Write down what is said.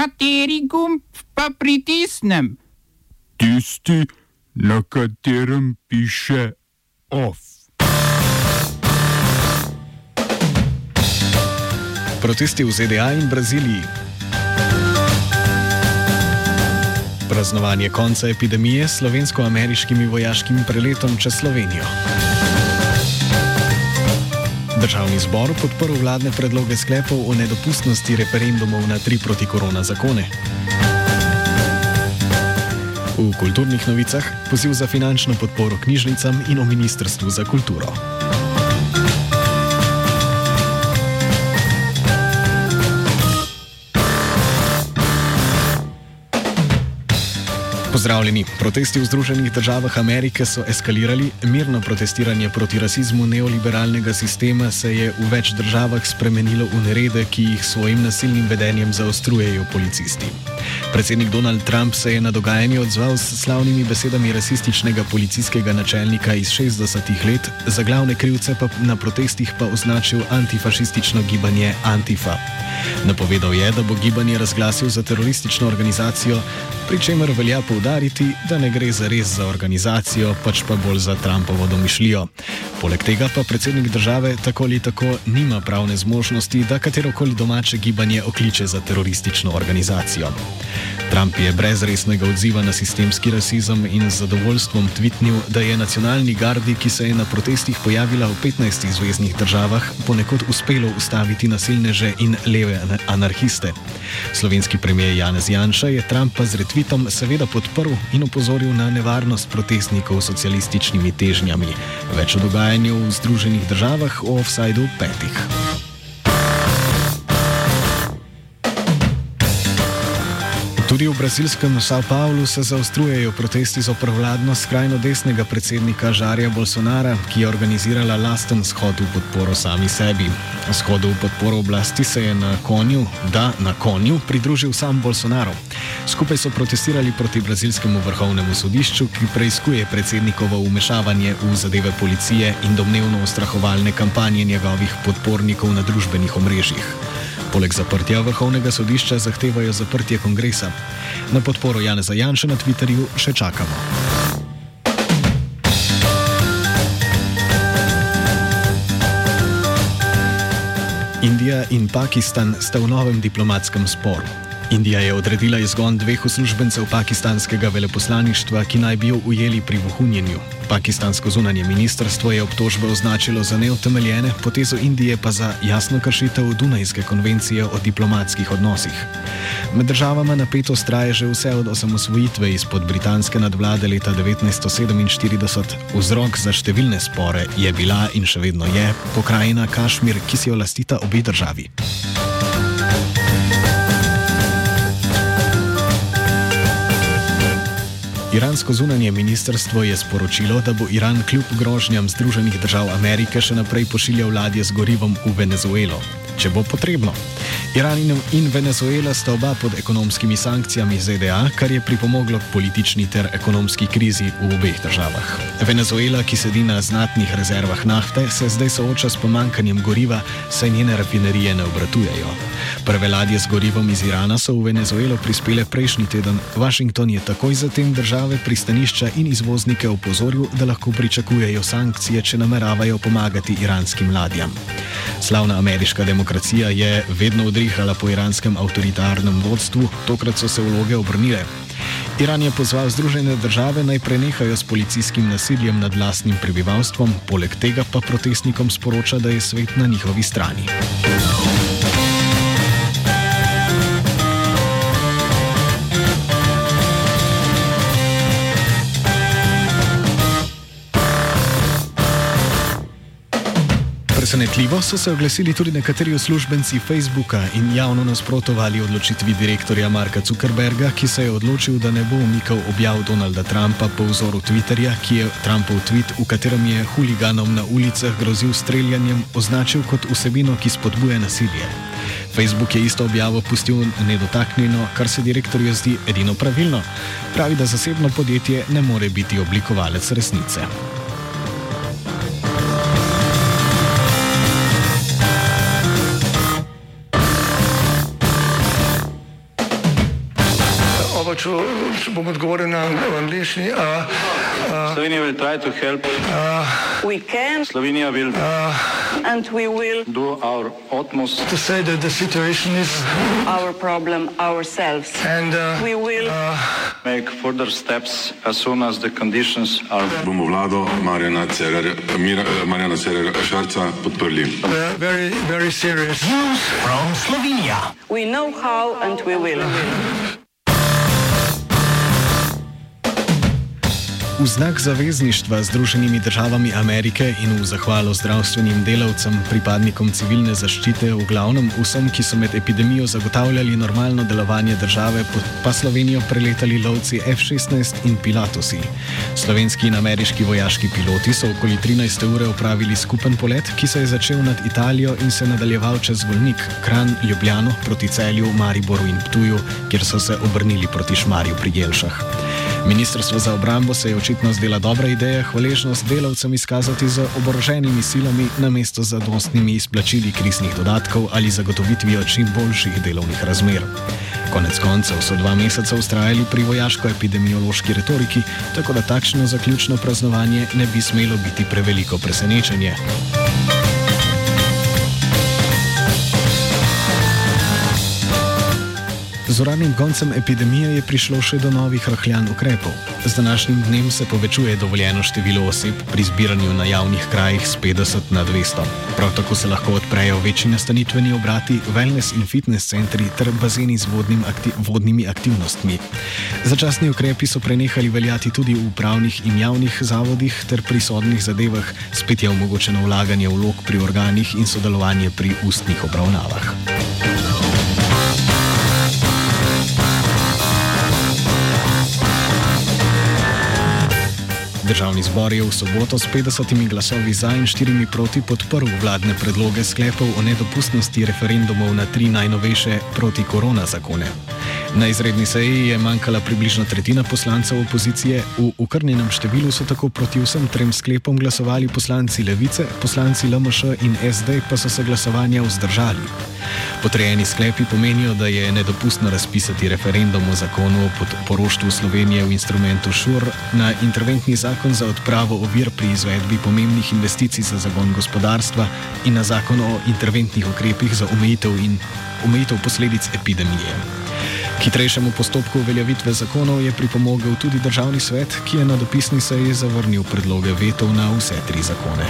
Kateri gumb pa pritisnem? Tisti, na katerem piše OF. Protesti v ZDA in Braziliji. Praznovanje konca epidemije s slovensko-ameriškimi vojaškimi preletom čez Slovenijo. Državni zbor podporil vladne predloge sklepov o nedopustnosti referendumov na tri proti korona zakone. V kulturnih novicah poziv za finančno podporo knjižnicam in o Ministrstvu za kulturo. Pozdravljeni. Protesti v Združenih državah Amerike so eskalirali, mirno protestiranje proti rasizmu neoliberalnega sistema se je v več državah spremenilo v nerede, ki jih svojim nasilnim vedenjem zaostrujejo policisti. Predsednik Donald Trump se je na dogajanje odzval s slavnimi besedami rasističnega policijskega načelnika iz 60-ih let, za glavne krivce pa na protestih pa označil antifašistično gibanje Antifa. Napovedal je, da bo gibanje razglasil za teroristično organizacijo, pri čemer velja poudariti, da ne gre za res za organizacijo, pač pa bolj za Trumpovo domišljijo. Poleg tega pa predsednik države tako ali tako nima pravne zmožnosti, da katerokoli domače gibanje okliče za teroristično organizacijo. Trump je brez resnega odziva na sistemski rasizem in z zadovoljstvom tvitnil, da je nacionalni gardi, ki se je na protestih pojavila v 15 zvezdnih državah, ponekod uspelo ustaviti nasilneže in leve anarhiste. Slovenski premijer Janez Janša je Trumpa z retvitom seveda podprl in opozoril na nevarnost protestnikov s socialističnimi težnjami. Več o dogajanju v Združenih državah o offsajdu petih. Tudi v brazilskem São Paulo se zaostrujejo protesti za prevladno skrajno desnega predsednika Žarja Bolsonara, ki je organizirala lasten shod v podporo sami sebi. Shodu v podporo oblasti se je na konju, da na konju, pridružil sam Bolsonaro. Skupaj so protestirali proti brazilskemu vrhovnemu sodišču, ki preizkuje predsednikovo umešavanje v zadeve policije in domnevno ustrahovalne kampanje njegovih podpornikov na družbenih omrežjih. Poleg zaprtja vrhovnega sodišča zahtevajo zaprtje kongresa. Na podporo Janeza Janša na Twitterju še čakamo. Indija in Pakistan sta v novem diplomatskem sporu. Indija je odredila izgon dveh uslužbencev pakistanskega veleposlaništva, ki naj bi jo ujeli pri vohunjenju. Pakistansko zunanje ministrstvo je obtožbe označilo za neutemeljene, potezo Indije pa za jasno kršitev Dunajske konvencije o diplomatskih odnosih. Med državama napetost traje že vse od osamosvojitve izpod britanske nadvlade leta 1947. Vzrok za številne spore je bila in še vedno je pokrajina Kašmir, ki si jo lastita obi državi. Iransko zunanje ministrstvo je sporočilo, da bo Iran kljub grožnjam Združenih držav Amerike še naprej pošiljal ladje z gorivom v Venezuelo, če bo potrebno. Iran in Venezuela sta oba pod ekonomskimi sankcijami ZDA, kar je pripomoglo k politični ter ekonomski krizi v obeh državah. Venezuela, ki sedi na znatnih rezervah nafte, se zdaj sooča s pomankanjem goriva, saj njene rafinerije ne obratujejo. Prve ladje z gorivom iz Irana so v Venezuelo prispele prejšnji teden. Washington je takoj zatem države, pristanišča in izvoznike opozoril, da lahko pričakujejo sankcije, če nameravajo pomagati iranskim ladjam. Slavna ameriška demokracija je vedno odrihala po iranskem avtoritarnem vodstvu, tokrat so se vloge obrnile. Iran je pozval Združene države naj prenehajo s policijskim nasiljem nad lastnim prebivalstvom, poleg tega pa protestnikom sporoča, da je svet na njihovi strani. Presenetljivo so se oglasili tudi nekateri uslužbenci Facebooka in javno nasprotovali odločitvi direktorja Marka Zuckerberga, ki se je odločil, da ne bo umikal objav Donalda Trumpa po vzoru Twitterja, ki je Trumpov tweet, v katerem je huliganom na ulicah grozil streljanjem, označil kot vsebino, ki spodbuja nasilje. Facebook je isto objavo pustil nedotaknjeno, kar se direktorju zdi edino pravilno. Pravi, da zasebno podjetje ne more biti oblikovalec resnice. Hočel, če bom odgovoril na angliški. Slovenija will try to help. We can Slovenija will and we will do our utmost To say that the situation is, our problem ourselves. and uh, We will make further steps as soon as the conditions are bomo vlado Marjana Cererja, Mira- eh, Marjana Cererja Šarca podprli. uh, very, very serious. we know how and we will. V znak zavezništva z Združenimi državami Amerike in v zahvalo zdravstvenim delavcem, pripadnikom civilne zaščite, v glavnem vsem, ki so med epidemijo zagotavljali normalno delovanje države, pa Slovenijo preletali lovci F-16 in Pilatusi. Slovenski in ameriški vojaški piloti so okoli 13 ure opravili skupen polet, ki se je začel nad Italijo in se nadaljeval čez Volnik, Kran, Ljubljano, proti Celju, Mariboru in Ptuju, kjer so se obrnili proti Šmarju pri Jelšah. Ministrstvo za obrambo se je očitno zdela dobra ideja hvaležnost delavcem izkazati z oboroženimi silami namesto z zadostnimi izplačili kriznih dodatkov ali zagotovitvijo čim boljših delovnih razmer. Konec koncev so dva meseca ustrajali pri vojaško-epidemiološki retoriki, tako da takšno zaključno praznovanje ne bi smelo biti preveliko presenečenje. Z uradnim koncem epidemije je prišlo še do novih rahljan ukrepov. Z današnjim dnem se povečuje dovoljeno število oseb pri zbiranju na javnih krajih z 50 na 200. Prav tako se lahko odprejo večji nastanitveni obrati, wellness in fitness centri ter bazeni z vodnim akti vodnimi aktivnostmi. Začasni ukrepi so prenehali veljati tudi v upravnih in javnih zavodih ter pri sodnih zadevah, spet je omogočeno vlaganje vlog pri organih in sodelovanje pri ustnih obravnavah. Državni zbor je v soboto s 50 glasovi za in 4 proti podprl vladne predloge sklepov o nedopustnosti referendumov na tri najnovejše proti-korona zakone. Na izredni seji je manjkala približno tretjina poslancev opozicije, v ukrnjenem številu so tako proti vsem trem sklepom glasovali poslanci Levice, poslanci LMŠ in SD pa so se glasovanja vzdržali. Potrejeni sklepi pomenijo, da je nedopustno razpisati referendum o zakonu o poroštvu Slovenije v instrumentu ŠUR na interventni zakon za odpravo ovir pri izvedbi pomembnih investicij za zagon gospodarstva in na zakon o interventnih ukrepih za omejitev in omejitev posledic epidemije. Hitrejšemu postopku uveljavitve zakonov je pripomogel tudi državni svet, ki je na dopisni seji zavrnil predloge vetov na vse tri zakone.